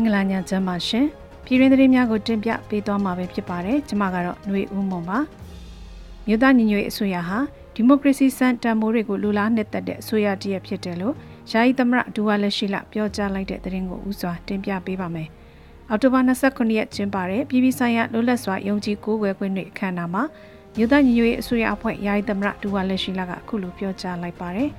င်္ဂလာညချမ်းပါရှင်ပြည်တွင်းသတင်းများကိုတင်ပြပေးသွားမှာပဲဖြစ်ပါတယ်ကျွန်မကတော့ຫນွေဦးမွန်ပါမြို့သားညီညွတ်ရေးအစိုးရဟာ ဒီမိုကရေစီစံတန်ဖိုးတွေကိုလူလားနှစ်သက်တဲ့အစိုးရတရက်ဖြစ်တယ်လို့ယာယီသမရဒူဝါလက်ရှိလပြောကြားလိုက်တဲ့သတင်းကိုဥစွာတင်ပြပေးပါမယ်အောက်တိုဘာ29ရက်ကျင်းပတဲ့ပြည်ပဆိုင်ရာလွတ်လပ်စွာယုံကြည်ကိုးကွယ်ခွင့်တွေအခမ်းအနားမှာမြို့သားညီညွတ်ရေးအစိုးရအဖွဲ့ယာယီသမရဒူဝါလက်ရှိလကအခုလိုပြောကြားလိုက်ပါတယ်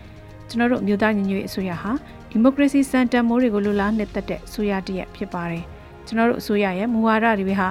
ကျွန်တော်တို့မြို့သားညီညွတ်ရေးအစိုးရဟာဒီမိုကရေစီစံတန်မိုးတွေကိုလူလားနှစ်သက်တဲ့အစိုးရတရက်ဖြစ်ပါတယ်ကျွန်တော်တို့အစိုးရရဲ့မူဝါဒတွေဟာ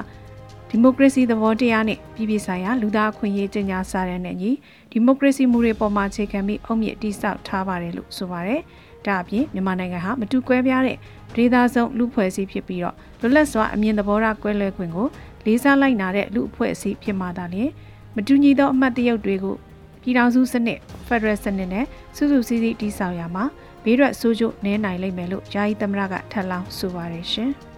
ဒီမိုကရေစီသဘောတရားနဲ့ပြည်ပဆိုင်ရာလူသားအခွင့်အရေးကျညာစာရန်နဲ့ညီဒီမိုကရေစီမူတွေပေါ်မှာအခြေခံပြီးအုံမြင့်တိဆောက်ထားပါတယ်လို့ဆိုပါတယ်။ဒါအပြင်မြန်မာနိုင်ငံဟာမတူကွဲပြားတဲ့ဒေသဆုံးလူဖွဲ့စည်းဖြစ်ပြီးတော့လွတ်လပ်စွာအမြင်သဘောထားကွဲလွဲခွင့်ကိုလေးစားလိုက်နာတဲ့လူအဖွဲ့အစည်းဖြစ်မှသာလျှင်မတူညီသောအမှတ်တရုပ်တွေကိုပြည်ထောင်စုစနစ်ဖက်ဒရယ်စနစ်နဲ့စုစုစည်းစည်းတည်ဆောက်ရမှာဘေးရွက်ဆိုးကျိုးနည်းနိုင်လိမ့်မယ်လို့ယာယီသမရကထပ်လောင်းဆိုပါတယ်ရှင်။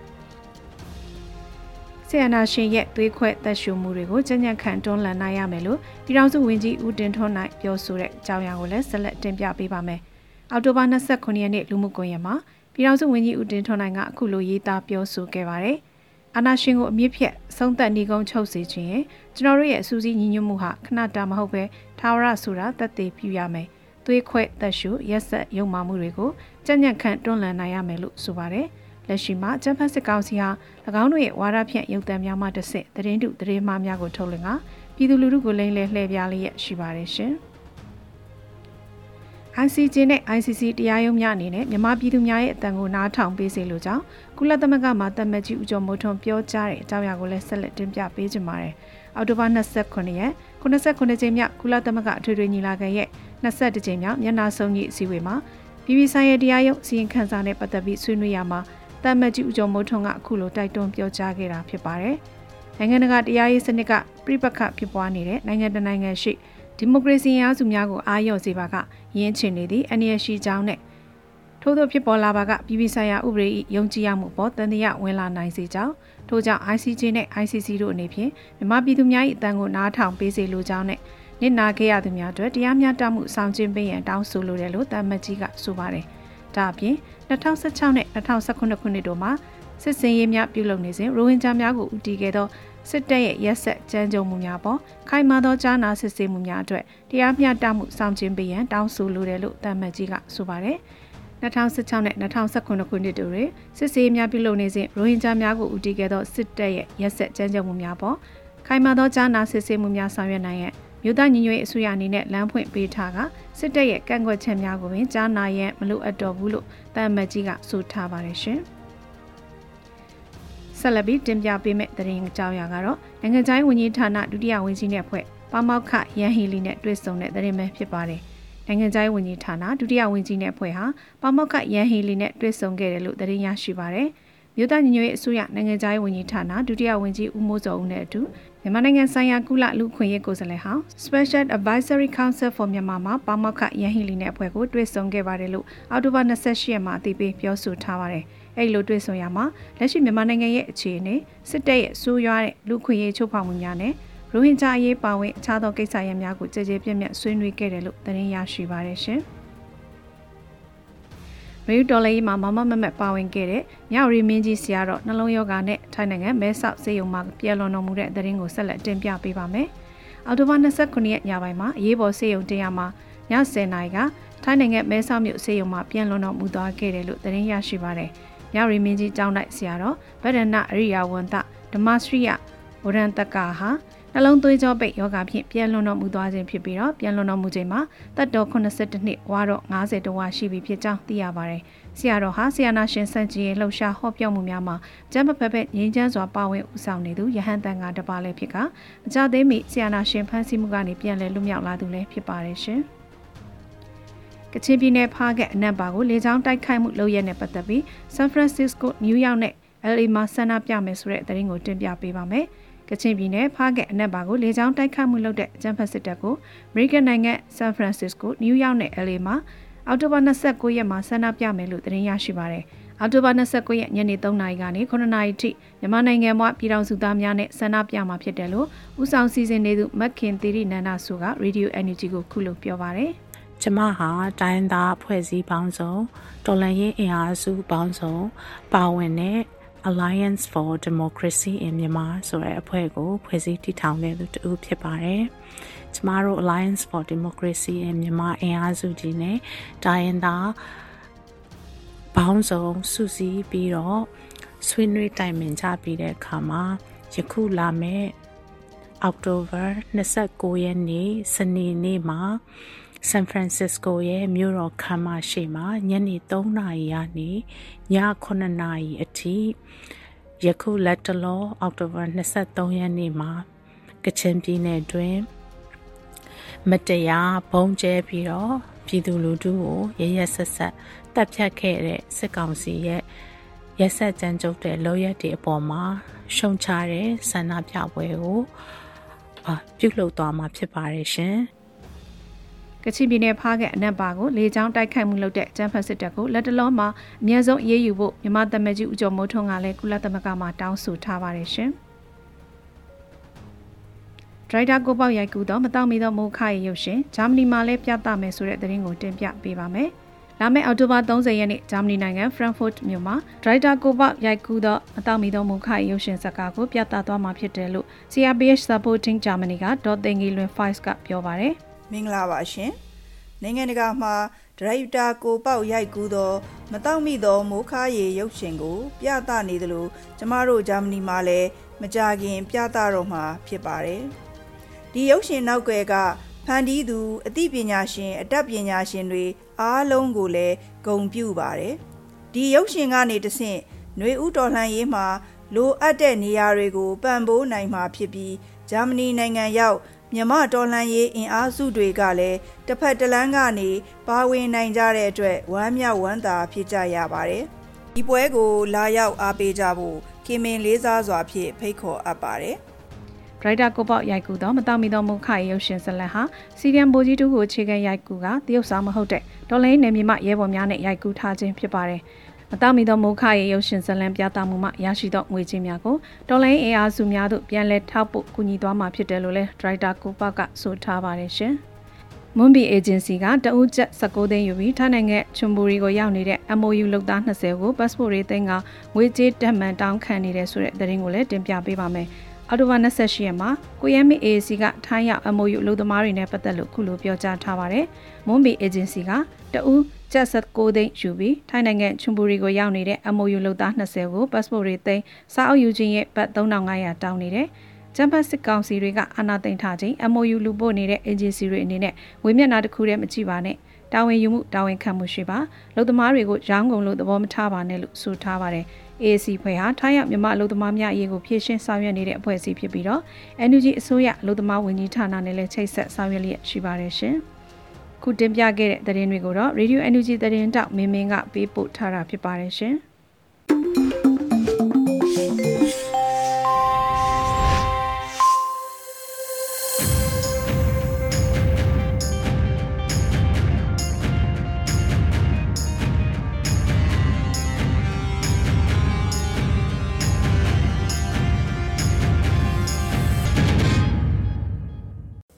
ဆီယနာရှင်ရဲ့သွေးခွဲသက်ရှူမှုတွေကိုကြံ့ကြံ့ခံတွန်းလှန်နိုင်ရမယ်လို့ပြည်ထောင်စုဝန်ကြီးဦးတင်ထွန်းနိုင်ပြောဆိုတဲ့အကြောင်းအရာကိုလည်းဆက်လက်တင်ပြပေးပါမယ်။အောက်တိုဘာ29ရက်နေ့လူမှုကွန်ရက်မှာပြည်ထောင်စုဝန်ကြီးဦးတင်ထွန်းနိုင်ကအခုလိုရေးသားပြောဆိုခဲ့ပါတယ်။အာနာရှင်ကိုအမြင့်ဖြတ်ဆုံးသက်နေကုန်းချုပ်စေခြင်းရင်ကျွန်တော်တို့ရဲ့အစူးစီးညီညွတ်မှုဟာခဏတာမဟုတ်ပဲထာဝရဆိုတာသက်သေပြုရမယ်။သွေးခွဲသက်ရှူရက်ဆက်ယုံမှမှုတွေကိုကြံ့ကြံ့ခံတွန်းလှန်နိုင်ရမယ်လို့ဆိုပါတယ်။ လက်ရှိမှာကျန်းဖတ်စစ်ကောင်စီဟာ၎င်းတို့ရဲ့ဝါဒဖြန့်ရုပ်သံများမှတစ်ဆင့်သတင်းတုသတင်းမှားများကိုထုတ်လွှင့်ကပြည်သူလူထုကိုလိမ့်လဲလှည့်ပြလျက်ရှိပါတယ်ရှင်။ ICJ နဲ့ ICC တရားရုံးများအနေနဲ့မြန်မာပြည်သူများရဲ့အတန်ကိုနားထောင်ပေးစေလိုကြောင်းကုလသမဂ္ဂမှတမတ်ကြီးဦးကျော်မိုးထွန်းပြောကြားတဲ့အကြောင်းအရာကိုလည်းဆက်လက်တင်ပြပေးကြပါမယ်။အောက်တိုဘာ29ရက်89ကြိမ်မြောက်ကုလသမဂ္ဂအထွေထွေညီလာခံရဲ့22ကြိမ်မြောက်မျက်နှာစုံကြီးအစည်းအဝေးမှာပြည်ပဆိုင်ရာတရားရုံးစီရင်ခန့်စာနဲ့ပတ်သက်ပြီးဆွေးနွေးရမှာ တမတ်ကြီးဦးကျော်မိုးထွန်းကအခုလိုတိုက်တွန်းပြောကြားခဲ့တာဖြစ်ပါတယ်။နိုင်ငံတကာတရားရေးစနစ်ကပြိပခတ်ဖြစ်ပွားနေတဲ့နိုင်ငံတနိုင်ငံရှိဒီမိုကရေစီအားစုများကိုအားလျော့စေပါကရင်းချင်နေသည့်အနေရရှိကြောင်းနဲ့ထို့သောဖြစ်ပေါ်လာပါကပြည်ပဆိုင်ရာဥပဒေ၏ယုံကြည်ရမှုပေါ်တန်တရားဝင်လာနိုင်စေကြောင်းထို့ကြောင့် ICJ နဲ့ ICC တို့အနေဖြင့်မြန်မာပြည်သူများ၏အတန်ကိုနားထောင်ပေးစေလိုကြောင်းနဲ့နစ်နာခဲ့ရသူများအတွက်တရားမျှတမှုဆောင်ကျဉ်ပေးရန်တောင်းဆိုလိုတယ်လို့တမတ်ကြီးကဆိုပါတယ်။ ဒါအပြင်2016နဲ့2019ခုနှစ်တို့မှာစစ်စင်ရေးများပြုလုပ်နေစဉ်ရိုဟင်ဂျာများကိုဦးတည်ခဲ့သောစစ်တပ်ရဲ့ရက်ဆက်ကြမ်းကြုတ်မှုများပေါ်ခိုင်မာသောကြားနာစစ်ဆေးမှုများအတွက်တရားမျှတမှုစောင့်ကြည့်ပေးရန်တောင်းဆိုလိုတယ်လို့တမန်ကြီးကဆိုပါတယ်2016နဲ့2019ခုနှစ်တို့တွင်စစ်ဆေးများပြုလုပ်နေစဉ်ရိုဟင်ဂျာများကိုဦးတည်ခဲ့သောစစ်တပ်ရဲ့ရက်ဆက်ကြမ်းကြုတ်မှုများပေါ်ခိုင်မာသောကြားနာစစ်ဆေးမှုများဆောင်ရွက်နိုင်ရန်မြို့သားညီညွတ်ရေးအစိုးရအနေနဲ့လမ်းဖွင့်ပေးထားက စစ်တပ်ရဲ့ကန့်ကွက်ချက်များကိုပင်ကြားနာရန်မလိုအပ်တော့ဘူးလို့တမ်မတ်ကြီးကဆိုထားပါတယ်ရှင်။ဆက်လက်ပြီးတင်ပြပေးမယ့်သတင်းအကြောင်းအရာကတော့နိုင်ငံခြားရေးဝန်ကြီးဌာနဒုတိယဝန်ကြီးနဲ့ဖွဲ့ပါမောက်ခရန်ဟီလီနဲ့တွေ့ဆုံတဲ့သတင်းပဲဖြစ်ပါတယ်။နိုင်ငံခြားရေးဝန်ကြီးဌာနဒုတိယဝန်ကြီးနဲ့ဖွဲ့ဟာပါမောက်ခရန်ဟီလီနဲ့တွေ့ဆုံခဲ့တယ်လို့သတင်းရရှိပါတယ်။ မြို့သားညီညွတ်ရေးအစိုးရနိုင်ငံခြားရေးဝန်ကြီးဌာနဒုတိယဝန်ကြီးဦးမိုးစောဦးနဲ့အတူမြန်မာနိုင်ငံဆိုင်ရာကုလလူခွင့်ရေးကိုယ်စားလှယ်ဟောင်း Special Advisory Council for Myanmar မှာပါမောက္ခရန်ဟီလီနဲ့အဖွဲ့ကိုတွေ့ဆုံခဲ့ပါတယ်လို့အောက်တိုဘာ28ရက်မှာအသိပေးပြောဆိုထားပါတယ်။အဲဒီလိုတွေ့ဆုံရမှာလက်ရှိမြန်မာနိုင်ငံရဲ့အခြေအနေစစ်တပ်ရဲ့ဆိုးရွားတဲ့လူခွင့်ရေးချိုးဖောက်မှုများနဲ့ရိုဟင်ဂျာအရေးပါဝင်အခြားသောကိစ္စရပ်များကိုကြည်ကြည်ပြည့်ပြည့်ဆွေးနွေးခဲ့တယ်လို့သတင်းရရှိပါတယ်ရှင်။ ရေယူဒေါ်လာကြီးမှာမမမမက်ပါဝင်ခဲ့တဲ့မြောက်ရီမင်းကြီးဆရာတော်နှလုံးယောဂါနဲ့ထိုင်းနိုင်ငံမဲဆောက်စေယုံမှာပြည်လွန်တော်မူတဲ့သတင်းကိုဆက်လက်တင်ပြပေးပါမယ်။အော်တိုဘာ29ရက်ညပိုင်းမှာအရေးပေါ်စေယုံတရားမှာည10:00နာရီကထိုင်းနိုင်ငံမဲဆောက်မြို့စေယုံမှာပြည်လွန်တော်မူသွားခဲ့တယ်လို့သတင်းရရှိပါတယ်။မြောက်ရီမင်းကြီးကျောင်းတိုက်ဆရာတော်ဗဒ္ဒနအရိယာဝန္တဓမ္မစရိယဝရန်တက္ကဟာ နှလုံးသွေးကြောပိတ်ယောဂဖြင့်ပြန်လွန်တော်မူသွားခြင်းဖြစ်ပြီးတော့ပြန်လွန်တော်မူချိန်မှာတက်တော်82နှစ်ဝါတော့90တဝါရှိပြီဖြစ်ကြောင်းသိရပါတယ်။ဆရာတော်ဟာဆရာနာရှင်စန့်ကြီးရဲ့လှုပ်ရှားဟောပြောမှုများမှာကျမ်းပဖက်ဖက်ငြိမ်းချမ်းစွာပါဝင်ဦးဆောင်နေသူယဟန်တန်ကတပါလည်းဖြစ်ကမကြသေးမီဆရာနာရှင်ဖန်ဆီးမှုကနေပြန်လည်လွတ်မြောက်လာသူလည်းဖြစ်ပါတယ်ရှင်။ကချင်ပြည်နယ်ဖားကအနက်ပါကိုလေကြောင်းတိုက်ခိုက်မှုလုပ်ရတဲ့ပတ်သက်ပြီးဆန်ဖရန်စစ္စကိုနယူးယောက်နဲ့ LA မှာဆန္ဒပြမယ်ဆိုတဲ့သတင်းကိုတင်ပြပေးပါမယ်။ ကချင်ပြည်နယ်ဖားကက်အနက်ပါကိုလေကြောင်းတိုက်ခတ်မှုလုပ်တဲ့အကြမ်းဖက်စစ်တပ်ကိုအမေရိကန်နိုင်ငံဆန်ဖရန်စစ္စကိုနယူးယောက်နဲ့ LA မှာအောက်တိုဘာ29ရက်မှာဆန္ဒပြမယ်လို့သတင်းရရှိပါတယ်။အောက်တိုဘာ29ရက်ညနေ3နာရီကနေ9နာရီထိမြန်မာနိုင်ငံမှာပြည်ထောင်စုသားများနဲ့ဆန္ဒပြမှာဖြစ်တယ်လို့ဦးဆောင်စီစဉ်နေသူမက်ခင်သီရိနန္ဒဆူက Radio Energy ကိုခုလိုပြောပါတယ်။ကျမဟာတိုင်းသားအဖွဲ့အစည်းပေါင်းစုံတော်လှန်ရေးအင်အားစုပေါင်းစုံပါဝင်တဲ့ Alliance for Democracy in Myanmar ဆိုတဲ့အဖွဲ့ကိုဖွဲ့စည်းတည်ထောင်တဲ့သူတူဖြစ်ပါတယ်။ကျမတို့ Alliance for Democracy in Myanmar အင်အားစုကြီးနဲ့တိုင်းသားပေါင်းစုံစုစည်းပြီးတော့ဆွေးနွေးတိုင်ပင်ကြပြီးတဲ့အခါမှာယခုလာမယ့်အောက်တိုဘာ29ရက်နေ့စနေနေ့မှာ ဆန်ဖရန်စစ္စကိုရဲ့မြို့တော်ခမ်းမရှိမှာညနေ3နာရီကနေည9နာရီအထိယခုလက်တလောအောက်တိုဘာ23ရက်နေ့မှာကချင်ပြည်နယ်တွင်မတရားဘုံကျဲပြီးတော့ပြည်သူလူထုကိုရရဆက်ဆက်တပ်ဖြတ်ခဲ့တဲ့စစ်ကောင်စီရဲ့ရက်ဆက်ကြမ်းကြုတ်တဲ့လောက်ရက်တွေအပေါ်မှာရှုံချတဲ့ဆန္ဒပြပွဲကိုပြုလုပ်သွားမှာဖြစ်ပါတယ်ရှင်။ ကချင်ပြည်နယ်ဖားကအနက်ပါကိုလေကြောင်းတိုက်ခိုက်မှုလုပ်တဲ့ကျန်းဖက်စစ်တပ်ကိုလက်တလုံးမှာအမြဲဆုံးအေးအေးယူဖို့မြန်မာသမက်ကြီးဦးကျော်မိုးထွန်းကလည်းကုလသမဂ္ဂမှာတောင်းဆိုထားပါတယ်ရှင်။ဒရိုက်တာကိုပေါက်ရိုက်ကူသောမတောင့်မီသောမိုးခရဲ့ရုပ်ရှင်ဂျာမနီမှာလည်းပြသမယ်ဆိုတဲ့သတင်းကိုတင်ပြပေးပါမယ်။လာမယ့်အောက်တိုဘာ30ရက်နေ့ဂျာမနီနိုင်ငံဖရန်ဖို့မြို့မှာဒရိုက်တာကိုပေါက်ရိုက်ကူသောမတောင့်မီသောမိုးခရဲ့ရုပ်ရှင်ဇာတ်ကားကိုပြသသွားမှာဖြစ်တယ်လို့ CRPH Supporting Germany ကဒေါ်သိငီလွင်5ကပြောပါတယ်။ မင်္ဂလာပါရှင်နိုင်ငံတကာမှာဒရိုက်တာကိုပေါက်ရိုက်ကူးသော မတောက်မိသောမိုးခါရီရုပ်ရှင်ကို ပြသနေသလိုကျမတို့ဂျာမနီမှာလည်းမကြခင် ပြသတော့မှာဖြစ်ပါတယ်ဒီရုပ်ရှင်နောက်ွယ်ကဖန်တီးသူအသိပညာရှင်အတတ်ပညာရှင်တွေအားလုံးကိုလည်းဂုဏ်ပြုပါတယ်ဒီရုပ်ရှင်ကနေတဆင့်ຫນွေဥတော်လှန်ရေးမှာလိုအပ်တဲ့နေရာတွေကိုပံ့ပိုးနိုင်မှာဖြစ်ပြီးဂျာမနီနိုင်ငံရောက် မြမတော်လှန်ရေးအင်အားစုတွေကလည်းတစ်ဖက်တစ်လမ်းကနေပါဝင်နိုင်ကြတဲ့အတွက်ဝမ်းမြောက်ဝမ်းသာဖြစ်ကြရပါတယ်။ဒီပွဲကိုလာရောက်အားပေးကြဖို့ခင်မင်လေးစားစွာဖြင့်ဖိတ်ခေါ်အပ်ပါတယ်။ဒရိုက်တာကိုပေါရိုက်ကူသောမတော်မီသောမုခရရုပ်ရှင်ဇလန်ဟာစီရီယံဘိုကြီးတူကိုခြေခံရိုက်ကူကတရုတ်ဆောင်မဟုတ်တဲ့ဒေါ်လိန်နယ်မြေမှရဲဘော်များနဲ့ရိုက်ကူထားခြင်းဖြစ်ပါတယ်။ မတော်မီသောမိုးခရဲ့ရုပ်ရှင်ဇလံပြသမှုမှရရှိသောငွေကြေးများကိုတော်လိုင်းအေအားစုများတို့ပြန်လည်ထောက်ပို့ကူညီသွားမှာဖြစ်တယ်လို့လည်းဒရိုက်တာကိုပကဆိုထားပါတယ်ရှင်။မွန်ဘီအေဂျင်စီကတအူးချက်16သိန်းယူပြီးထိုင်းနိုင်ငံချွန်ဘူရီကိုရောက်နေတဲ့ MOU လုပ်သား20ကို passport ရေးသိန်းကငွေကြေးတက်မှန်တောင်းခံနေတဲ့ဆိုတဲ့သတင်းကိုလည်းတင်ပြပေးပါမယ်။အော်တိုဘာ28ရက်မှာကိုရဲမီ AAC ကထိုင်းရောက် MOU အလုပ်သမားတွေနဲ့ပတ်သက်လို့ခုလိုပြောကြားထားပါတယ်။မွန်ဘီအေဂျင်စီကတအူး ကျပ်16သိန်းယူပြီးထိုင်းနိုင်ငံချွန်ဘူရီကိုရောက်နေတဲ့ MOU လုပ်သား20ကို passport တွေသိမ်းစာအုပ်ယူခြင်းရဲ့ဘတ်3500တောင်းနေတယ်။ကျန်းဖတ်စစ်ကောင်စီတွေကအာဏာသိမ်းထားခြင်း MOU လူပို့နေတဲ့ agency တွေအနေနဲ့ဝေမျက်နှာတစ်ခုတည်းမကြည့်ပါနဲ့။တာဝန်ယူမှုတာဝန်ခံမှုရှိပါ။လုံသမားတွေကိုရောင်းကုန်လို့သဘောမထားပါနဲ့လို့ဆိုထားပါတယ်။ AAC ဖွဲ့ဟာထိုင်းရောက်မြန်မာလုံသမားများအရေးကိုဖြည့်ရှင်းဆောင်ရွက်နေတဲ့အဖွဲ့အစည်းဖြစ်ပြီးတော့ NUG အစိုးရလုံသမားဝန်ကြီးဌာနနဲ့လည်းချိတ်ဆက်ဆောင်ရွက်လျက်ရှိပါတယ်ရှင်။ ခုတင်ပြခဲ့တဲ့သတင်းတွေကိုတော့ Radio NUG သတင်းတောက်မင်းမင်းကပေးပို့ထားတာဖြစ်ပါတယ်ရှင်။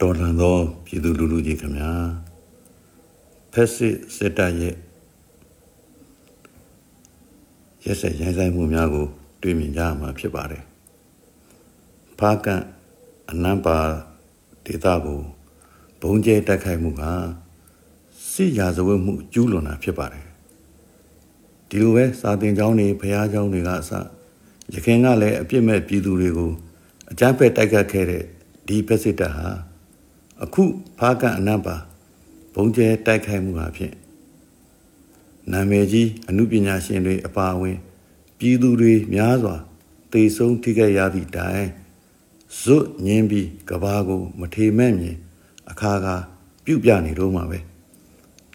တော်လှန်သောပြည်သူလူထုကြီးခင်ဗျာ ဖက်စစ်စစ်တပ်ရဲ့ရက်ဆက်ရိုင်းဆိုင်မှုများကို တွေ့မြင်ကြရမှာဖြစ်ပါတယ်ဖားကန်အနံပါဒေတာကိုဘုံကျဲတိုက်ခိုက်မှုကစစ်ရာဇဝတ်မှုကျူးလွန်တာဖြစ်ပါတယ်ဒီလိုပဲစာတင်ကျောင်းတွေဘုရားကျောင်းတွေကအစရခင်ကလည်းအပြစ်မဲ့ပြည်သူတွေကိုအကြမ်းဖက်တိုက်ခတ်ခဲ့တဲ့ဒီဖက်စစ်တပ်ဟာအခုဖားကန်အနံပါ ဘုံကျဲတိုက်ခိုက်မှုဟာဖြင့်နာမည်ကြီးအမှုပညာရှင်တွေအပါအဝင် ပြည်သူတွေများစွာတေဆုံးထိခဲ့ရသည့်တိုင်ဇွတ်ညင်းပြီးကဘာကို မထေမဲ့မြင်အခါကပြုတ်ပြနေတော့မှာပဲ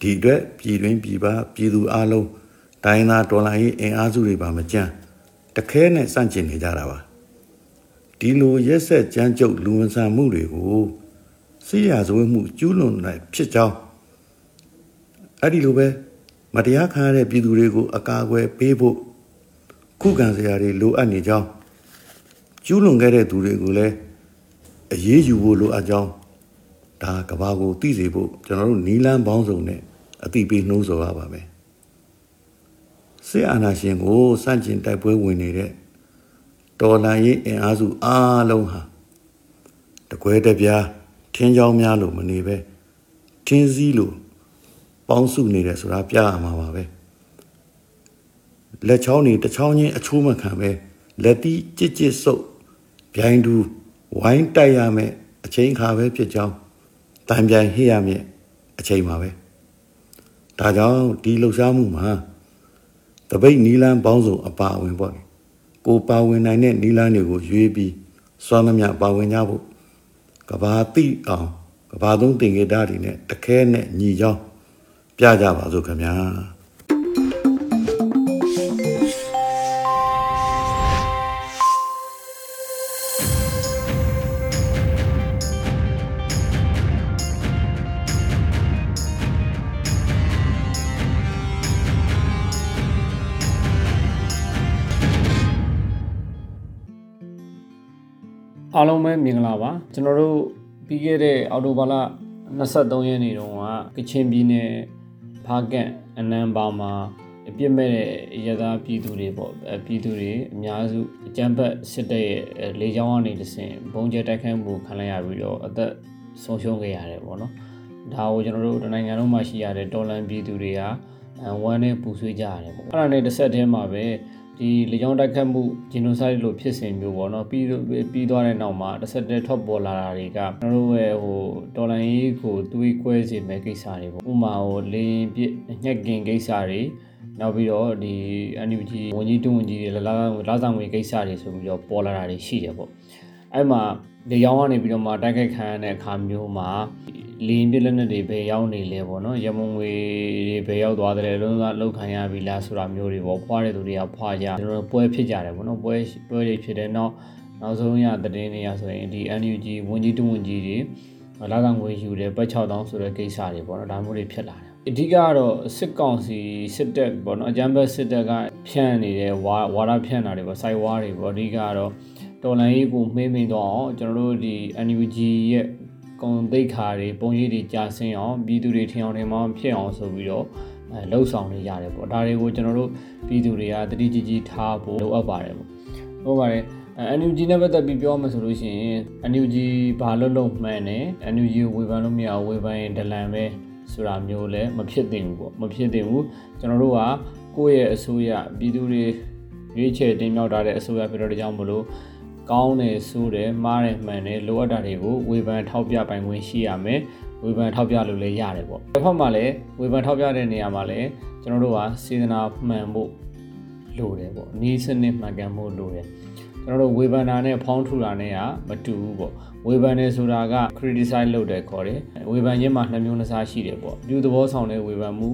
ဒီအတွက်ပြည်တွင်းပြည်ပပြည်သူအလုံးတိုင်းသားဒေါ်လာရေးအင်အားစုတွေပါမကြမ်းတခဲနဲ့စန့်ကျင်နေကြတာပါဒီလိုရက်ဆက်ကြမ်းကြုတ်လူဝန်ဆန်မှုတွေကိုစီရဇဝဲမှုကျူးလွန်နိုင်ဖြစ်ကြောင်း အဲ့ဒီလိုပဲမတရားခံရတဲ့ပြည်သူတွေကိုအကာအကွယ်ပေးဖို့ခုခံစရာတွေလိုအပ်နေကြောင်းကျူးလွန်ခဲ့တဲ့သူတွေကိုလည်းအရေးယူဖို့လိုအပ်ကြောင်းဒါကဘာကိုသိစေဖို့ကျွန်တော်တို့နီလန်းပေါင်းစုံနဲ့အတိပေးနှိုးဆော်ရပါမယ်စစ်အာဏာရှင်ကိုစန့်ကျင်တိုက်ပွဲဝင်နေတဲ့တော်လှန်ရေးအင်အားစုအားလုံးဟာတကွဲတပြားထင်းချောင်းများလို့မနေပဲထင်းစည်းလို့ ပေါင်းစုနေတယ်ဆိုတာပြရမှာပါပဲလက်ချောင်းတွေတစ်ချောင်းချင်းအချိုးမခံပဲလက်တီးကြစ်ကြစ်စုပ်ဗျိုင်းတူဝိုင်းတိုက်ရမယ်အချိန်ခါပဲဖြစ်ကြောင်းတန်ပြိုင်ဟိရမယ်အချိန်ပါပဲဒါကြောင့်ဒီလှုပ်ရှားမှုမှာတပိတ်နီလန်းပေါင်းစုံအပါအဝင်ပေါ့ကိုပါဝင်နိုင်တဲ့နီလန်းတွေကိုရွေးပြီးစွမ်းသမျှပါဝင်ကြဖို့ကဘာတိအောင်ကဘာသုံးတင်ကေတာတွေနဲ့တခဲနဲ့ညီချောင်း ပြကြပါစို့ခင်ဗျာအားလုံးပဲမင်္ဂလာပါကျွန်တော်တို့ပြီးခဲ့တဲ့အော်တိုဘာလ23ရက်နေ့တုန်းကကချင်ပြည်နယ် ဖားကန့်အနန်းပါမှာပြစ်မဲ့တဲ့ရသားပြည်သူတွေပေါ့ပြည်သူတွေအများစုအကြမ်းဖက်စစ်တပ်ရဲ့လေကြောင်းကနေတဆင်ဘုံကျဲတိုက်ခိုက်မှုခံလိုက်ရပြီးတော့အသက်ဆုံးရှုံးခဲ့ရတယ်ပေါ့နော်ဒါကိုကျွန်တော်တို့တနိုင်ငံလုံးမှာရှိရတဲ့တော်လန်ပြည်သူတွေကဝမ်းနဲ့ပူဆွေးကြရတယ်ပေါ့အဲ့ဒါနဲ့တစ်ဆက်တည်းမှာပဲ ဒီလေကြောင်းတိုက်ခတ်မှုဂျီနိုဆိုက်လို့ဖြစ်စဉ်မျိုးပေါ့နော်ပြီးပြီးသွားတဲ့နောက်မှာတစ်ဆက်တည်းထွက်ပေါ်လာတာတွေကကျွန်တော်တို့ရဲ့ဟိုတော်လိုင်းရေးကိုတွေးကွဲစေမဲ့ကိစ္စတွေပေါ့ဥမာဟိုလေရင်ပြညက်ကင်ကိစ္စတွေနောက်ပြီးတော့ဒီ NUG ဝန်ကြီးတွဝန်ကြီးတွေလာလာဆောင်ငွေကိစ္စတွေဆိုပြီးတော့ပေါ်လာတာတွေရှိတယ်ပေါ့အဲ့မှာ လေကြောင်းကနေပြီးတော့မှတိုက်ခိုက်ခံရတဲ့အခါမျိုးမှာလင်းပြလက်နက်တွေဘယ်ရောက်နေလဲပေါ့နော်ရမုံငွေတွေဘယ်ရောက်သွားတယ်လုံးဝလောက်ခံရပြီလားဆိုတာမျိုးတွေပေါ့ဖွားတဲ့သူတွေကဖွားကြကျွန်တော်ပွဲဖြစ်ကြတယ်ပေါ့နော်ပွဲပွဲတွေဖြစ်တယ်နောက်နောက်ဆုံးရသတင်းတွေရဆိုရင်ဒီ NUG ဝန်ကြီးတဝန်ကြီးတွေလာကငွေယူတယ်ပတ်6000ဆိုတဲ့ကိစ္စတွေပေါ့နော်ဒါမျိုးတွေဖြစ်လာတယ်အဓိကကတော့စစ်ကောင်စီစစ်တပ်ပေါ့နော်အကြမ်းဖက်စစ်တပ်ကဖြန့်နေတဲ့ဝါဝါဒဖြန့်တာတွေပေါ့စိုက်ဝါးတွေပေါ့အဓိကတော့ တော်လန်ရေးကိုမှေးမိန်တော့အောင်ကျွန်တော်တို့ဒီ NUG ရဲ့ကုန်သိက္ခာတွေပုံရိပ်တွေကြာဆင်းအောင်ပြည်သူတွေထင်အောင်ထင်မှဖြစ်အောင်ဆိုပြီးတော့အဲလှုပ်ဆောင်နေရတယ်ပေါ့ဒါတွေကိုကျွန်တော်တို့ပြည်သူတွေကတတိကြီးကြီးထားဖို့လိုအပ်ပါတယ်ပေါ့ဟုတ်ပါတယ်အဲ NUG နဲ့ပတ်သက်ပြီးပြောမှဆိုလို့ရှိရင် NUG ဘာလို့လုံးမှန်တယ် NUG ဝေဖန်လို့မရဝေဖန်ရင်ဒလန်ပဲဆိုတာမျိုးလည်းမဖြစ်သင့်ဘူးပေါ့မဖြစ်သင့်ဘူးကျွန်တော်တို့ကကိုယ့်ရဲ့အစိုးရပြည်သူတွေရွေးချယ်တင်မြှောက်ထားတဲ့အစိုးရဖြစ်တော့ကြောင့်မလို့ ကောင်းတယ်ဆိုးတယ်မှားတယ်မှန်တယ်လိုအပ်တာတွေကိုဝေဖန်ထောက်ပြပိုင်ခွင့်ရှိရမယ်ဝေဖန်ထောက်ပြလို့လည်းရတယ်ပေါ့တစ်ဖက်မှာလည်းဝေဖန်ထောက်ပြတဲ့နေရာမှာလည်းကျွန်တော်တို့ကစေတနာမှန်ဖို့လိုတယ်ပေါ့နီးစနစ်မှန်ကန်ဖို့လိုတယ်ကျွန်တော်တို့ဝေဖန်တာနဲ့ဖောင်းထူတာနဲ့ကမတူဘူးပေါ့ဝေဖန်နေဆိုတာက criticize လုပ်တယ်ခေါ်တယ်ဝေဖန်ခြင်းမှာနှစ်မျိုးနှစ်စားရှိတယ်ပေါ့အပြုသဘောဆောင်တဲ့ဝေဖန်မှု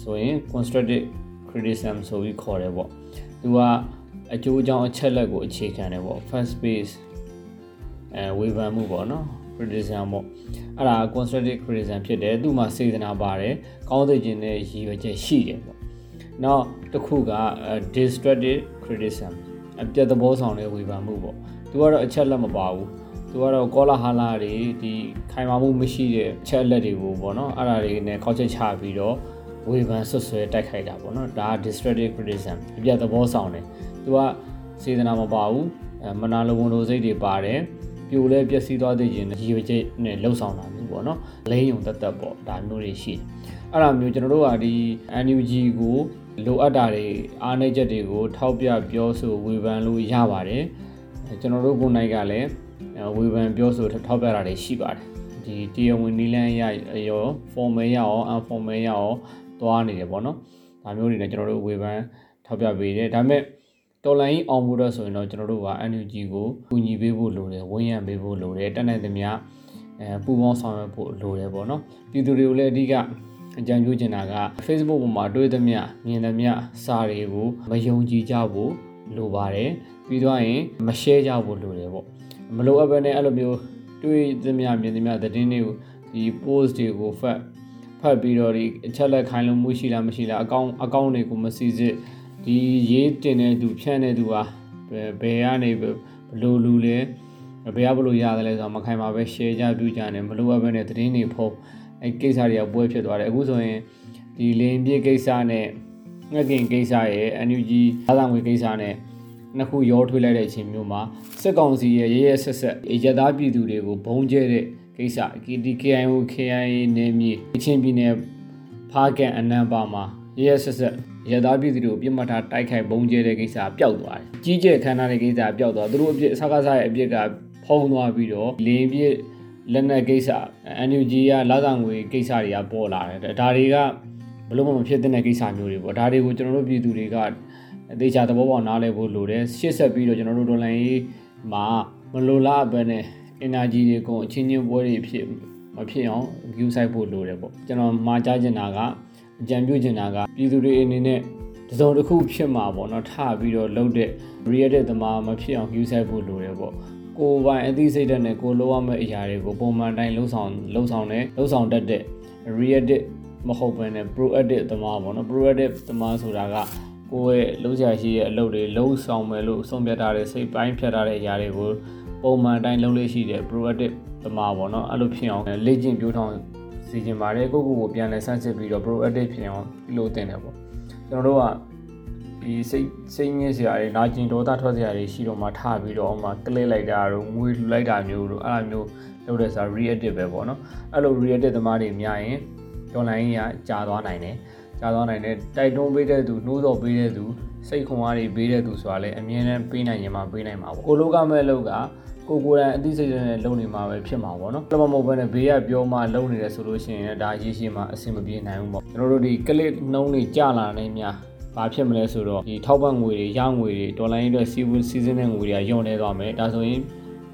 ဆိုရင် constructive criticism ဆိုပြီးခေါ်တယ်ပေါ့သူက အကျိုးအကြောင်းအချက်လက်ကိုအခြေခံတယ်ပေါ့ first base အဲဝေဖန်မှုပေါ့နော် criticism ပေါ့အဲ့ဒါ constructive criticism ဖြစ်တယ်သူ့မှာစေတနာပါတယ်ကောင်းသိခြင်းနဲ့ရည်ရွယ်ချက်ရှိတယ်ပေါ့နောက်တစ်ခုက destructive criticism အပြတ်သဘောဆောင်တဲ့ဝေဖန်မှုပေါ့သူကတော့အချက်လက်မပါဘူးသူကတော့ကောလာဟာလာတွေဒီခိုင်မာမှုမရှိတဲ့ချက်လက်တွေကိုပေါ့နော်အဲ့ဒါတွေနဲ့ခေါက်ချက်ချပြီးတော့ဝေဖန်ဆွဆွဲတိုက်ခိုက်တာပေါ့နော်ဒါ destructive criticism အပြတ်သဘောဆောင်တယ် သူကစေတနာမပါဘူးမနာလိုဝန်လိုစိတ်တွေပါတယ်ပြိုလဲပျက်စီးသွားတဲ့ခြင်းရည်ရွယ်ချက်နဲ့လှုပ်ဆောင်တာမျိုးပေါ့နော်လိမ့်ယုံတက်တက်ပေါ့ဒါမျိုးတွေရှိတယ်အဲ့ဒါမျိုးကျွန်တော်တို့ကဒီ NUG ကိုလိုအပ်တာတွေအားနည်းချက်တွေကိုထောက်ပြပြောဆိုဝေဖန်လို့ရပါတယ်ကျွန်တော်တို့ကိုယ်နိုင်ကလည်းဝေဖန်ပြောဆိုထောက်ပြတာတွေရှိပါတယ်ဒီတရားဝင်နီလန်းရရော formal ရရော informal ရရောသွားနေတယ်ပေါ့နော်ဒါမျိုးတွေနဲ့ကျွန်တော်တို့ဝေဖန်ထောက်ပြပေးတယ်ဒါပေမဲ့ တော်လိုင်းအောင်မှုတော့ဆိုရင်တော့ကျွန်တော်တို့က NUG ကိုကူညီပေးဖို့လိုတယ်ဝန်ရံပေးဖို့လိုတယ်တက်နိုင်သမျှအဲပူပေါင်းဆောင်ရွက်ဖို့လိုတယ်ပေါ့နော်ပြည်သူတွေကိုလည်းအဓိကအကြံပြုချင်တာက Facebook ပေါ်မှာတွေ့သမျှမြင်သမျှစာတွေကိုမယုံကြည်ကြဖို့လိုပါတယ်ပြီးတော့ရင်မ share ကြဖို့လိုတယ်ပေါ့မလိုအပ်ဘဲနဲ့အဲ့လိုမျိုးတွေ့သမျှမြင်သမျှသတင်းတွေကိုဒီ post တွေကိုဖတ်ဖတ်ပြီးတော့ဒီအချက်လက်ခိုင်းလို့မှုရှိလားမရှိလားအကောင့်အကောင့်တွေကိုမစီစစ် ဒီရေးတင်တဲ့သူဖြန့်တဲ့သူဟာဘယ်ကနေဘလို့လူလဲဘယ်ကဘလို့ရတယ်လဲဆိုတော့မခိုင်ပါပဲ share ကြပြုကြတယ်မလိုအပ်ဘဲနဲ့သတင်းတွေဖုံးအဲကိစ္စတွေကပွဲဖြစ်သွားတယ်အခုဆိုရင်ဒီလင်းပြေကိစ္စနဲ့ငှက်ကင်ကိစ္စရဲ့ NUG အားသာငွေကိစ္စနဲ့နှစ်ခုရောထွေးလိုက်တဲ့အချိန်မျိုးမှာစစ်ကောင်စီရဲ့ရရဆက်ဆက်ရသားပြည်သူတွေကိုဘုံကျဲတဲ့ကိစ္စဒီ KIO KIA နေမြေချင်းပြည်နယ်ဖားကန်အနံပါမှာရရဆက်ဆက် ရသားပြည်သူတွေကိုပြစ်မှတ်ထားတိုက်ခိုက်ဘုံကျဲတဲ့ကိစ္စပျောက်သွားတယ်ကြီးကျယ်ခမ်းနားတဲ့ကိစ္စပျောက်သွားသူတို့အပြစ်စကားစားရဲ့အပြစ်ကဖုံးသွားပြီးတော့လင်းပြစ်လက်နက်ကိစ္စ NUG ကလာဆောင်ငွေကိစ္စတွေကပေါ်လာတယ်ဒါတွေကဘလို့မှမဖြစ်တဲ့ကိစ္စမျိုးတွေပေါ့ဒါတွေကိုကျွန်တော်တို့ပြည်သူတွေကအသေးချာသဘောပေါက်နားလည်ဖို့လိုတယ်ရှေ့ဆက်ပြီးတော့ကျွန်တော်တို့ဒေါ်လာရေးမှာမလိုလားပဲနဲ့ energy တွေကုန်အချင်းချင်းပွဲတွေဖြစ်မဖြစ်အောင် view site ဖို့လိုတယ်ပေါ့ကျွန်တော်မှာကြားချင်တာက အကြံပြုချင်တာကပြည်သူတွေအနေနဲ့တစုံတစ်ခုဖြစ်မှာပေါ့နော်ထပြီးတော့လှုပ်တဲ့ real သမားမဖြစ်အောင် view site ဖို့လိုတယ်ပေါ့ကိုယ်ပိုင်အသိစိတ်ဓာတ်နဲ့ကိုလိုရမယ့်အရာတွေကိုပုံမှန်တိုင်းလှုပ်ဆောင်လှုပ်ဆောင်တဲ့လှုပ်ဆောင်တတ်တဲ့ real မဟုတ်ဘဲနဲ့ proactive သမားပေါ့နော် proactive သမားဆိုတာကကိုယ့်ရဲ့လုံးချာရှိရဲ့အလုပ်တွေလုံးဆောင်မယ်လို့ဆုံးဖြတ်ထားတဲ့စိတ်ပိုင်းဖြတ်ထားတဲ့အရာတွေကိုပုံမှန်တိုင်းလုပ်လို့ရှိတဲ့ proactive သမားပေါ့နော်အဲ့လိုဖြစ်အောင်လေ့ကျင့်ပြိုးထောင် စီခြင်းပါတယ်ကိုကိုကိုပြန်လဲဆန်းစစ်ပြီးတော့ proactive ဖြစ်အောင်ပြုလုပ်တင်တယ်ပေါ့ကျွန်တော်တို့ကဒီစိတ်စိတ်ညစ်စရာတွေနာကျင်ဒေါသထွက်စရာတွေရှိတော့မှထပြီးတော့မှကလစ်လိုက်တာတို့ငွေလှူလိုက်တာမျိုးတို့အဲ့လိုမျိုးလုပ်တဲ့စာ reactive ပဲပေါ့နော်အဲ့လို reactive သမားတွေများရင် online ကကြာသွားနိုင်တယ်ကြာသွားနိုင်တယ်တိုက်တွန်းပေးတဲ့သူနှိုးဆော်ပေးတဲ့သူစိတ်ခွန်အားတွေပေးတဲ့သူဆိုတာလည်းအမြဲတမ်းပေးနိုင်ရင်မှပေးနိုင်မှာပေါ့ကိုလိုကမဲ့လောက်က ကိုကိုယ်တိုင်အသိစိတ်နဲ့လုံနေမှာပဲဖြစ်မှာပေါ့နော်။ဘာမှမဟုတ်ဘဲနဲ့ဘေးကပြောမှလုံနေတယ်ဆိုလို့ရှိရင်ဒါရေးရှိမှအဆင်မပြေနိုင်ဘူးပေါ့။ကျွန်တော်တို့ဒီ click နှုံးတွေကြာလာနေများဘာဖြစ်မလဲဆိုတော့ဒီထောက်ပံ့ငွေတွေရငွေတွေဒေါ်လာရင်းအတွက်စီးပွားစီးစင်းတဲ့ငွေတွေကညွန်နေသွားမယ်။ဒါဆိုရင်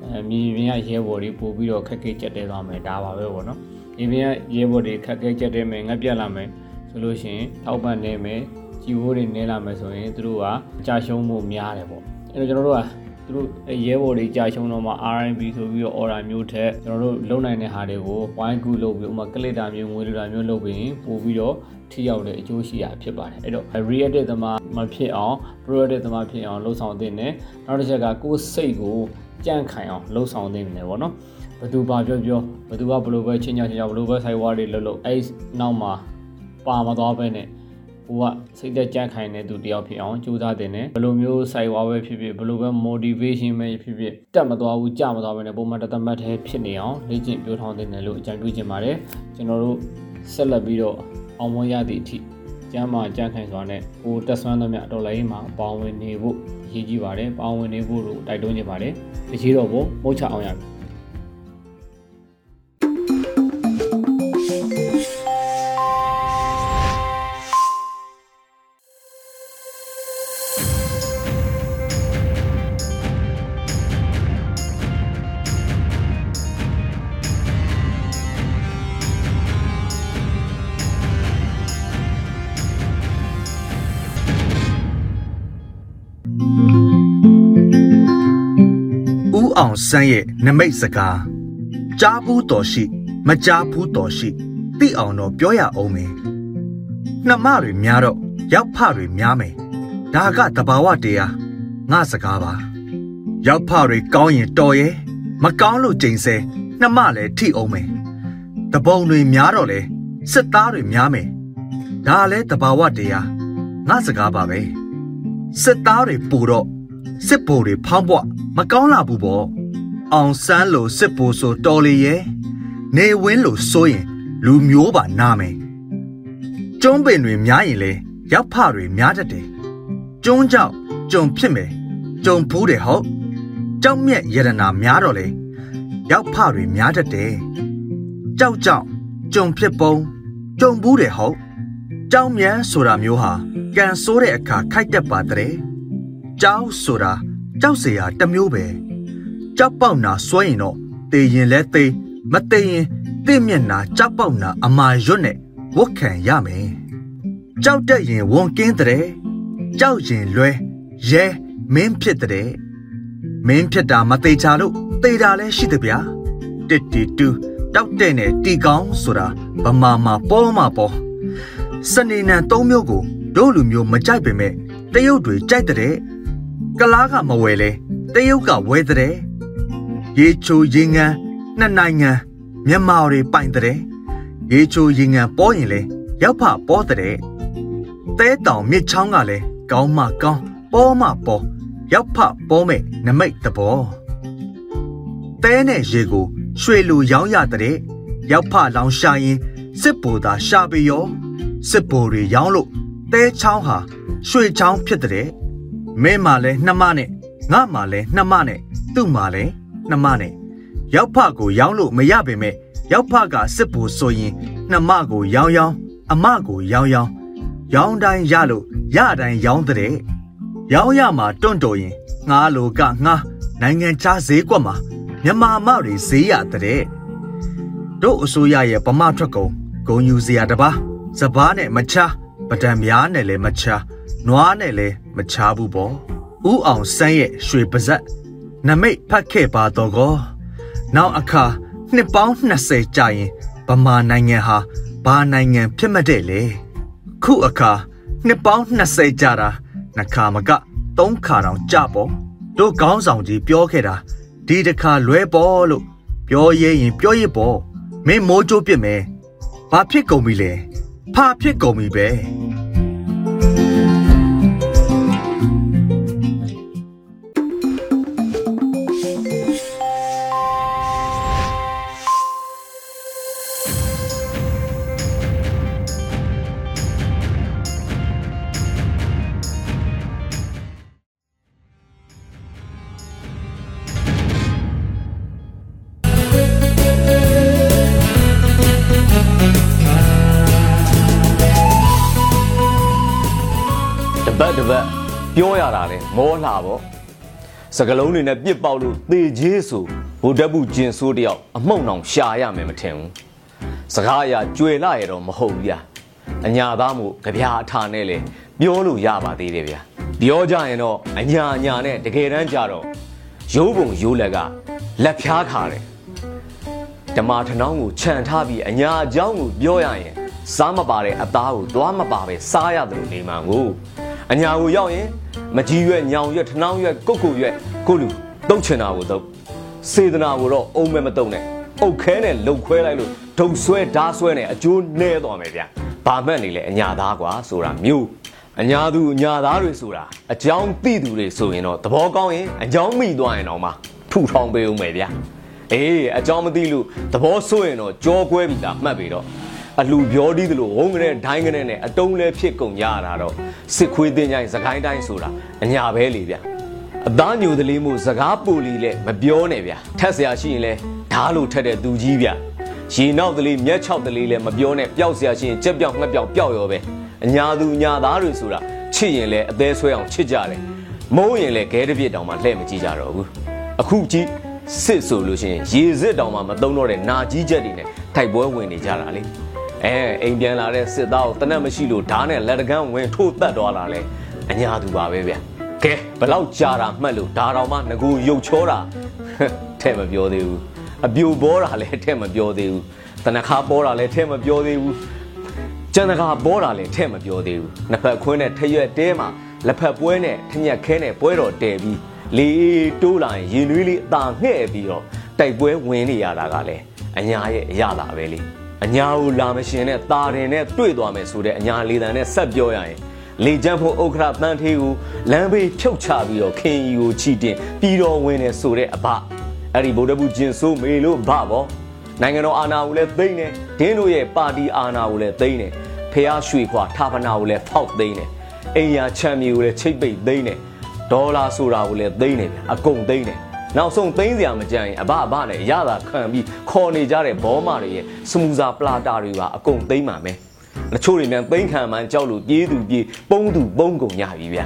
အဲမြေပြင်ကရဲဘော်တွေပို့ပြီးတော့ခက်ခဲကြက်တဲသွားမယ်ဒါပါပဲပေါ့နော်။မြေပြင်ကရဲဘော်တွေခက်ခဲကြက်တဲမယ်ငတ်ပြတ်လာမယ်ဆိုလို့ရှိရင်ထောက်ပံ့နေမယ်ကြီးဘိုးတွေနေလာမယ်ဆိုရင်သူတို့ကအကြရှုံးမှုများတယ်ပေါ့အဲ့တော့ကျွန်တော်တို့က သူတို့ရဲဘော်တွေကြာရှုံးတော့မှ RMB ဆိုပြီးတော့ order မျိုးထက်ကျွန်တော်တို့လုံနိုင်တဲ့ဟာတွေကိုဝိုင်းကူလုပ်ပြီးဥမာကလစ်တာမျိုးငွေလူတာမျိုးလုပ်ပြီးပို့ပြီးတော့ထိရောက်တဲ့အကျိုးရှိတာဖြစ်ပါတယ်အဲ့တော့ reactive သမားမဖြစ်အောင် proactive သမားဖြစ်အောင်လှုပ်ဆောင်သင့်တယ်နောက်တစ်ချက်ကကိုယ်စိတ်ကိုကြန့်ခိုင်အောင်လှုပ်ဆောင်သင့်တယ်ပေါ့နော်ဘသူဘာပြောပြောဘသူကဘလို့ပဲချင်းချာချင်းချာဘလို့ပဲဆိုင်ဝါးတွေလှုပ်လှုပ်အဲ့နောက်မှာပါမသွားပဲနဲ့ ကိုကစိတ်သက်ကြံ့ခိုင်တဲ့သူတယောက်ဖြစ်အောင်ကြိုးစားတင်တယ်ဘယ်လိုမျိုးစိုက်ဝါပဲဖြစ်ဖြစ်ဘယ်လိုပဲ motivation ပဲဖြစ်ဖြစ်တက်မသွားဘူးကြမသွားဘဲနဲ့ပုံမှန်တသက်မှတ်သေးဖြစ်နေအောင်လေ့ကျင့်ပြောထောင်းတင်တယ်လို့အကြံပြုချင်ပါတယ်ကျွန်တော်တို့ဆက်လက်ပြီးတော့အောင်မွန်ရသည့်အထိကျမ်းမာကြံ့ခိုင်စွာနဲ့ကိုတက်ဆွမ်းသမျှတော်လိုင်းမှာပေါဝင်နေဖို့ရည်ကြီးပါတယ်ပေါဝင်နေဖို့လို့တိုက်တွန်းချင်ပါတယ်တကြီးတော့ဘုံမုတ်ချအောင်ရမယ် အောင်ဆန်းရဲ့နမိတ်စကားကြားဘူးတော်ရှိ မကြားဘူးတော်ရှိသိအောင်တော့ပြောရအောင်မယ်နှမတွေများတော့ရောက်ဖတွေများမယ်ဒါကတဘာဝတရားငါစကားပါရောက်ဖတွေကောင်းရင်တော်ရဲ့မကောင်းလို့ကြိမ်ဆဲနှမလည်းထိအောင်မယ်တပုံတွေများတော့လေစစ်သားတွေများမယ်ဒါလည်းတဘာဝတရားငါစကားပါပဲစစ်သားတွေပူတော့ စစ်ဘိုလ်တွေဖောင်းပွားမကောင်းလာဘူးပေါ့အောင်ဆန်းလို့စစ်ဘိုလ်ဆိုတော်လေရဲ့နေဝင်းလို့ဆိုရင် လူမျိုးပါနာမယ်ကျုံးပင်တွေများရင်လေရောက်ဖတွေများတတ်တယ်ကျုံးကြောက်ကြုံဖြစ်မယ်ကြုံဖူးတယ်ဟုတ်ကြောက်မြက်ယရနာများတော့လေရောက်ဖတွေများတတ်တယ်ကြောက်ကြောက်ကြုံဖြစ်ပုံကြုံဘူးတယ်ဟုတ်ကြောက်မြတ်ဆိုတာမျိုးဟာကန်ဆိုးတဲ့အခါခိုက်တက်ပါတဲ့ ကြောက်ဆိုတာကြောက်เสียတမျိုးပဲကြောက်ပေါက်နာစွဲရင်တော့တေရင်လဲတေမတေရင်တင့်မျက်နာကြောက်ပေါက်နာအမာရွတ်နဲ့ဝတ်ခံရမယ်ကြောက်တက်ရင်ဝန်ကင်းတဲ့ကြောက်ရင်လွဲရဲမင်းဖြစ်တဲ့မင်းဖြစ်တာမသေးချာလို့သေတာလည်းရှိတယ်ဗျာတစ်တီတူတောက်တဲ့နဲ့တီကောင်းဆိုတာဗမာမှာပေါ်မှာပေါ်စနေနံ၃မျိုးကိုတို့လူမျိုးမကြိုက်ပေမဲ့တရုတ်တွေကြိုက်တဲ့ ကလားကမဝယ်လဲတရုတ်ကဝယ်တဲ့ရေချိုရေငန်းနှစ်နိုင်ငံမြန်မာတွေပိုင်တဲ့ရေချိုရေငန်းပေါ်ရင်လဲရောက်ဖပေါ်တဲ့တဲတောင်မြစ်ချောင်းကလည်းကောင်းမှကောင်းပေါ်မှပေါ်ရောက်ဖပေါ်မဲ့နမိတ်တဘောတဲနဲ့ရေကိုရွှေလူရောင်းရတဲ့ရောက်ဖလောင်ရှာရင်စစ်ဘူသာရှာပေရောစစ်ဘူတွေရောင်းလို့တဲချောင်းဟာရွှေချောင်းဖြစ်တဲ့ မင်းမှလည်းနှမနဲ့ငါမှလည်းနှမနဲ့သူ့မှလည်းနှမနဲ့ရောက်ဖကိုရောင်းလို့မရပေမဲ့ရောက်ဖကစစ်ဘူဆိုရင်နှမကိုရောင်းရောင်းအမကိုရောင်းရောင်းရောင်းတိုင်းရလို့ရတိုင်းရောင်းတဲ့ရောင်းရမှာတွန့်တော်ရင်ငါလိုကငါနိုင်ငံခြားဈေးကွက်မှာမြန်မာမတွေဈေးရတဲ့တို့အစိုးရရဲ့ဗမာထွက်ကုန်ဂုံယူစရာတပါစပားနဲ့မချပဒံများနဲ့လည်းမချ နွားနဲ့လည်းမချဘူးပေါ့ဥအောင်ဆန်းရဲ့ရွှေပါဇက်နမိတ်ဖတ်ခဲ့ပါတော့ကောနောက်အခါနှစ်ပေါင်း20ကြာရင်ဗမာနိုင်ငံဟာဘာနိုင်ငံဖြစ်မတဲ့လေခုအခါနှစ်ပေါင်း20ကြာတာနှခါမကသုံးခါတောင်ကြပေါ့တို့ကောင်းဆောင်ကြီးပြောခဲ့တာဒီတခါလွဲပေါ်လို့ပြောရဲရင်ပြောရပေါ့မင်းမိုးကြိုးပြစ်မယ်ဘာဖြစ်ကုန်ပြီလဲဖာဖြစ်ကုန်ပြီပဲ ပေါ့စကလုံးတွေနဲ့ပြစ်ပေါက်လို့သေကြီးဆိုဗိုလ်တပ်ဘူးကျင်ဆိုးတယောက်အမှုန့်အောင်ရှာရမယ်မထင်ဘူးစကားအရာကြွယ်လာရတော့မဟုတ်ဘူးဗျာအညာသားမို့ကြပြာအထာနဲ့လေပြောလို့ရပါသေးတယ်ဗျာပြောကြရင်တော့အညာအညာနဲ့တကယ်တမ်းကြတော့ရိုးပုံရိုးလက်ကလက်ဖြားခါတယ်ဓမ္မထနောင်းကိုခြံထားပြီးအညာအကြောင်းကိုပြောရရင်စားမပါတဲ့အသားကိုသွားမပါပဲစားရတယ်လို့နေမှန်ကိုအညာကိုရောက်ရင် မကြီးရွက်ညောင်ရွက်ထနောင်းရွက်ကုတ်ကုတ်ရွက်ကိုလူတုတ်ချင်တာကိုတုတ်စေတနာကိုတော့အုံးမဲမတုတ်နဲ့အုတ်ခဲနဲ့လှုပ်ခွဲလိုက်လို့ဒုံဆွဲဓာဆွဲနဲ့အကျိုးနဲသွားမယ်ဗျဘာမှတ်နေလဲအညာသားကွာဆိုတာမျိုးအညာသူအညာသားတွေဆိုတာအကြောင်းသိသူတွေဆိုရင်တော့သဘောကောင်းရင်အကြောင်းမိသွားရင်တော့မှထူထောင်ပေးဦးမယ်ဗျအေးအကြောင်းမသိလို့သဘောဆိုးရင်တော့ကြောကွဲပြီလားမှတ်ပြီတော့ အလူပြောဒီသလိုဝုန်းကနေဒိုင်းကနေနဲ့အတုံးလဲဖြစ်ကုန်ကြရတာတော့စစ်ခွေးတင်ကြိုင်စကိုင်းတိုင်းဆိုတာအညာပဲလေဗျအသားညိုတလေးမှုစကားပူလီလဲမပြောနဲ့ဗျထက်เสียရှိရင်လဲဓားလို့ထက်တဲ့သူကြီးဗျရေနောက်တလေးမျက်ချောက်တလေးလဲမပြောနဲ့ပျောက်เสียရှိရင်ကြက်ပြောက်ငှက်ပြောက်ပျောက်ရောပဲအညာသူညာသားတွေဆိုတာချစ်ရင်လဲအသေးဆွဲအောင်ချစ်ကြတယ်မိုးရင်လဲခဲတစ်ပြစ်တောင်မှလှဲ့မကြည့်ကြတော့ဘူးအခုကြည့်စစ်ဆိုလို့ရှိရင်ရေစစ်တောင်မှမသုံးတော့တဲ့နာကြီးချက်တွေနဲ့ထိုက်ပွဲဝင်နေကြတာလေ အဲအိမ်ပြန်လာတဲ့စစ်သားကိုတနက်မရှိလို့ဓားနဲ့လက်တကန်းဝင်ထိုးတက်သွားတာလဲအညာသူပါပဲဗျကဲဘလောက်ကြာတာမှတ်လို့ဓာတော်မှငကူရုပ်ချောတာထဲမပြောသေးဘူးအပြိုပေါ်တာလည်းထဲမပြောသေးဘူးတနခါပေါ်တာလည်းထဲမပြောသေးဘူးကျန်တကာပေါ်တာလည်းထဲမပြောသေးဘူးနှစ်ဖက်ခွင်းနဲ့ထရွက်တဲမှာလက်ဖက်ပွဲနဲ့ထညက်ခဲနဲ့ပွဲတော်တဲပြီးလေတိုးလာရင်ရင်နွေးလေးအသာငှဲ့ပြီးတော့တိုက်ပွဲဝင်နေရတာကလည်းအညာရဲ့အရသာပဲလေ အညာကိုလာမရှင်နဲ့တာတင်နဲ့တွေ့သွားမယ်ဆိုတဲ့အညာလေးတန်နဲ့ဆက်ပြောရရင်လေကျန်းဖို့ဥက္ခရတန်သေးကိုလမ်းဘေးဖြုတ်ချပြီးတော့ခင်ကြီးကိုချီတင်ပြီးတော့ဝင်နေဆိုတဲ့အဘအဲ့ဒီဗုဒ္ဓဘူးကျင်ဆိုးမေလို့ဘပေါ့နိုင်ငံတော်အာဏာကိုလည်းသိမ့်တယ်ဒင်းတို့ရဲ့ပါတီအာဏာကိုလည်းသိမ့်တယ်ဖះရွှေခွာထာပနာကိုလည်းဖောက်သိမ့်တယ်အိမ်ယာချမ်းမြေကိုလည်းချိတ်ပိတ်သိမ့်တယ်ဒေါ်လာဆိုတာကိုလည်းသိမ့်တယ်အကုန်သိမ့်တယ် နောက်ဆုံးသိန်းစရာမကြမ်းရင်အဘအဘနဲ့ရတာခံပြီးခေါ်နေကြတဲ့ဘောမတွေရဲ့စမူစာပလာတာတွေပါအကုန်သိမ့်ပါမယ်တချို့တွေမြန်သိမ့်ခံမှန်းကြောက်လို့ပြေးသူပြေးပုံးသူပုံးကုန်ညပြီဗျ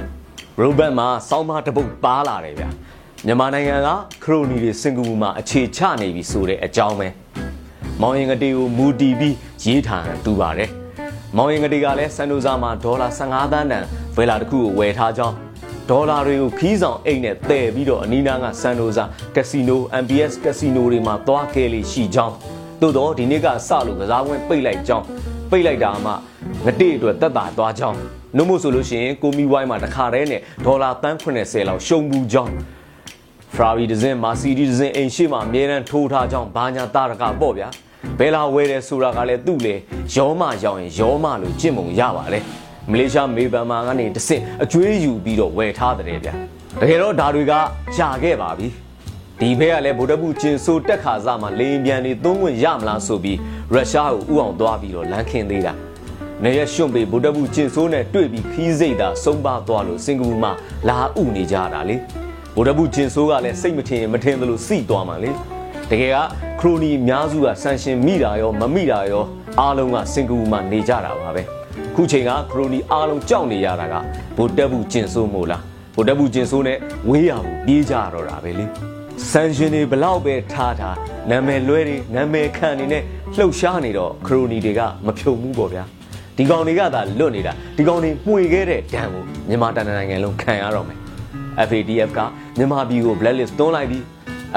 ရိုဘတ်မှာစောင်းမတပုတ်ပါလာတယ်ဗျမြန်မာနိုင်ငံကခရိုနီတွေစင်ကာပူမှာအခြေချနေပြီဆိုတဲ့အကြောင်းပဲမောင်ရင်ကတိကိုမူတီပြီးရေးထားတူပါတယ်မောင်ရင်ကတိကလည်းစန်ဒိုဇာမှာဒေါ်လာ15သန်းတန်ဗေလာတစ်ခုကိုဝယ်ထားကြောင်း ဒေါ်လာတွေကိုခီးဆောင်အိတ်နဲ့တည်ပြီးတော့အနီးနားကဆန်ဒိုဇာကက်စီနို MBS ကက်စီနိုတွေမှာသွားခဲ့လေရှိကြောင်းသို့တော့ဒီနေ့ကစလို့ကစားဝင်းပိတ်လိုက်ကြောင်းပိတ်လိုက်တာမှငတိအတွက်တက်တာသွားကြောင်းနှုတ်မို့ဆိုလို့ရှိရင်ကိုမီဝိုင်းမှာတခါတည်းနဲ့ဒေါ်လာတန်း80လောက်ရှုံဘူးကြောင်းဖရာဘီဒဇင်မာစီဒီဒဇင်အိမ်ရှိမှာအမြဲတမ်းထိုးထားကြောင်းဘာညာတာရကပေါ့ဗျာဘယ်လာဝဲတယ်ဆိုတာကလည်းသူ့လေရောမရောက်ရင်ရောမလို့ကြင့်မုံရပါလေ မလေးရှားမေဘန်မာကနေတဆင့်အကျွေးယူပြီးတော့ဝယ်ထားတယ်ဗျာတကယ်တော့ဒါတွေကကြာခဲ့ပါပြီဒီဘက်ကလည်းဗုဒ္ဓဘူးကျင်ဆိုတက်ခါစားမှာလေရင်ပြန်နေသုံးဝင်ရမလားဆိုပြီးရုရှားကိုဥအောင်သွားပြီးတော့လမ်းခင်းသေးတာနေရရွှွန့်ပေဗုဒ္ဓဘူးကျင်ဆိုးနဲ့တွေ့ပြီးခီးစိတ်သာဆုံးပါသွားလို့စင်ကာပူမှာလာဥနေကြတာလေဗုဒ္ဓဘူးကျင်ဆိုးကလည်းစိတ်မထင်မထင်သလိုစိသွားမှလေတကယ်ကခရိုနီအများစုကဆန်ရှင်မိတာရောမမိတာရောအားလုံးကစင်ကာပူမှာနေကြတာပါပဲ ခုချိန်ကခရိုနီအားလုံးကြောက်နေရတာကဗိုလ်တပ်ဘူးကျင်ဆိုးမို့လားဗိုလ်တပ်ဘူးကျင်ဆိုးနဲ့ဝေးရဘူးပြေးကြတော့တာပဲလေဆန်ရှင်တွေဘလောက်ပဲထားထားနာမည်လွဲတွေနာမည်ခံနေနဲ့လှုပ်ရှားနေတော့ခရိုနီတွေကမဖြုံဘူးပေါ့ဗျာဒီကောင်တွေကသာလွတ်နေတာဒီကောင်တွေမှုေခဲ့တဲ့ဒဏ်ကိုမြန်မာတန်နိုင်ငံလုံးခံရတော့မယ် FADF ကမြန်မာပြည်ကို blacklist သွင်းလိုက်ပြီး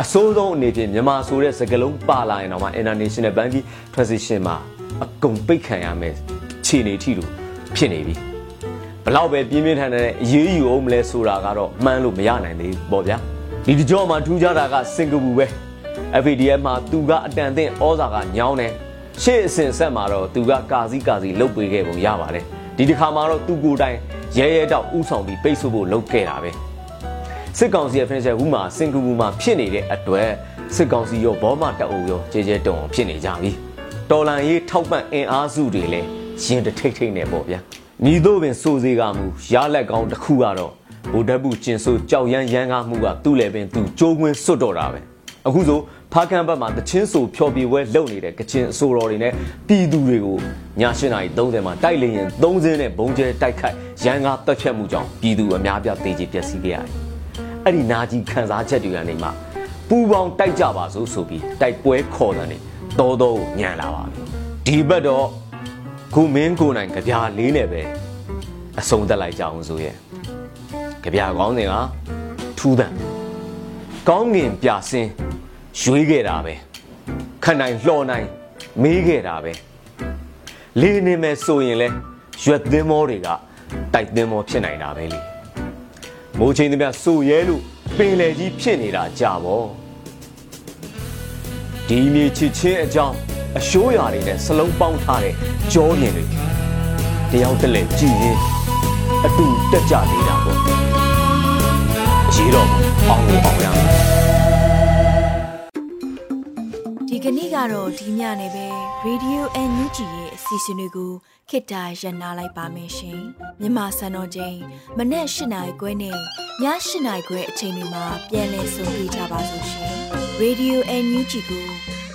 အစိုးဆုံးအနေဖြင့်မြန်မာဆိုတဲ့စကားလုံးပါလာရင်တော့မှ international banking transition မှာအကုန်ပိတ်ခံရမယ် ခြေနေထိလို့ဖြစ်နေပြီဘလောက်ပဲပြင်းပြင်းထန်ထန်နဲ့အရေးယူအောင်မလဲဆိုတာကတော့မှန်းလို့မရနိုင်သေးဘူးပေါ့ဗျာဒီတကြောမှာထူးခြားတာကစင်ကာပူပဲ FADF မှာသူကအတန်အသင့်ဩဇာကညောင်းတယ်ရှေ့အစဉ်ဆက်မှာတော့သူကကာစီကာစီလုတ်ပေးခဲ့ပုံရပါတယ်ဒီတစ်ခါမှာတော့သူကိုယ်တိုင်ရဲရဲတောက်ဥဆောင်ပြီးပိတ်ဆို့ဖို့လုပ်ခဲ့တာပဲစစ်ကောင်စီရဲ့ financial ဘူးမှာစင်ကာပူမှာဖြစ်နေတဲ့အတွက်စစ်ကောင်စီရောဘောမတအုပ်ရောကြေကြေတုံအောင်ဖြစ်နေကြပြီတော်လန်ရေးထောက်ပံ့အင်အားစုတွေလည်း ရင်တထိတ်ထိတ်နေပေါ့ဗျာမြည်တို့ပင်စိုးစေးကမူရလက်ကောင်းတစ်ခုကတော့ဗိုလ်တပ်ဘူးကျင်ဆိုးကြောက်ရမ်းရမ်းကားမှုကသူ့လည်းပင်သူကြိုးကွင်းစွတ်တော့တာပဲအခုဆိုဖားကန်းဘက်မှာတချင်းဆိုဖျော်ပြဝဲလုပ်နေတဲ့ကချင်အစိုးရတွေနဲ့ပြည်သူတွေကိုည8နာရီ30မှာတိုက်လေရင်3စင်းနဲ့ဘုံကျဲတိုက်ခိုက်ရန်ကားတက်ဖြတ်မှုကြောင့်ပြည်သူအများပြသေကြေပျက်စီးခဲ့ရတယ်။အဲ့ဒီနာကြီးခံစားချက်တွေကနေမှပူပေါင်းတိုက်ကြပါစို့ဆိုပြီးတိုက်ပွဲခေါ်တယ်နေတော်တော်ညံလာပါပြီ။ဒီဘက်တော့ ခုမင်းကိုနိုင်ကြပြလေးနဲ့ပဲအဆုံးသက်လိုက်ကြအောင်ဆိုရဲ့ကြပြကောင်းစဉ်ကထူးတန်ကောင်းငင်ပြစင်းရွေးခဲ့တာပဲခဏနိုင်လှော်နိုင်မေးခဲ့တာပဲလေးနေမဲ့ဆိုရင်လဲရွက်သင်းမောတွေကတိုက်သင်းမောဖြစ်နိုင်တာပဲလေမိုးချင်းတည်းမြဆိုရဲလို့ပင်လေကြီးဖြစ်နေတာကြာပေါ့ဒီမြေချစ်ချင်းအကြောင်း အရှိုးရာတွေနဲ့စလုံးပေါင်းထားတဲ့ကြောမြင်တွေတယောက်တည်းကြည်ရင်အတူတက်ကြနေတာပေါ့ရေးတော့အောင်လို့အောင်ရမယ်ဒီကနေ့ကတော့ဒီညနေပဲ Radio NUG ရဲ့အစီအစဉ်လေးကိုခေတ္တရ延လိုက်ပါမယ်ရှင်မြန်မာစံတော်ချိန်မနေ့၈နိုင်ခွဲနဲ့ည၈နိုင်ခွဲအချိန်တွေမှာပြောင်းလဲဆိုပြကြပါလို့ရှင် Radio NUG ကို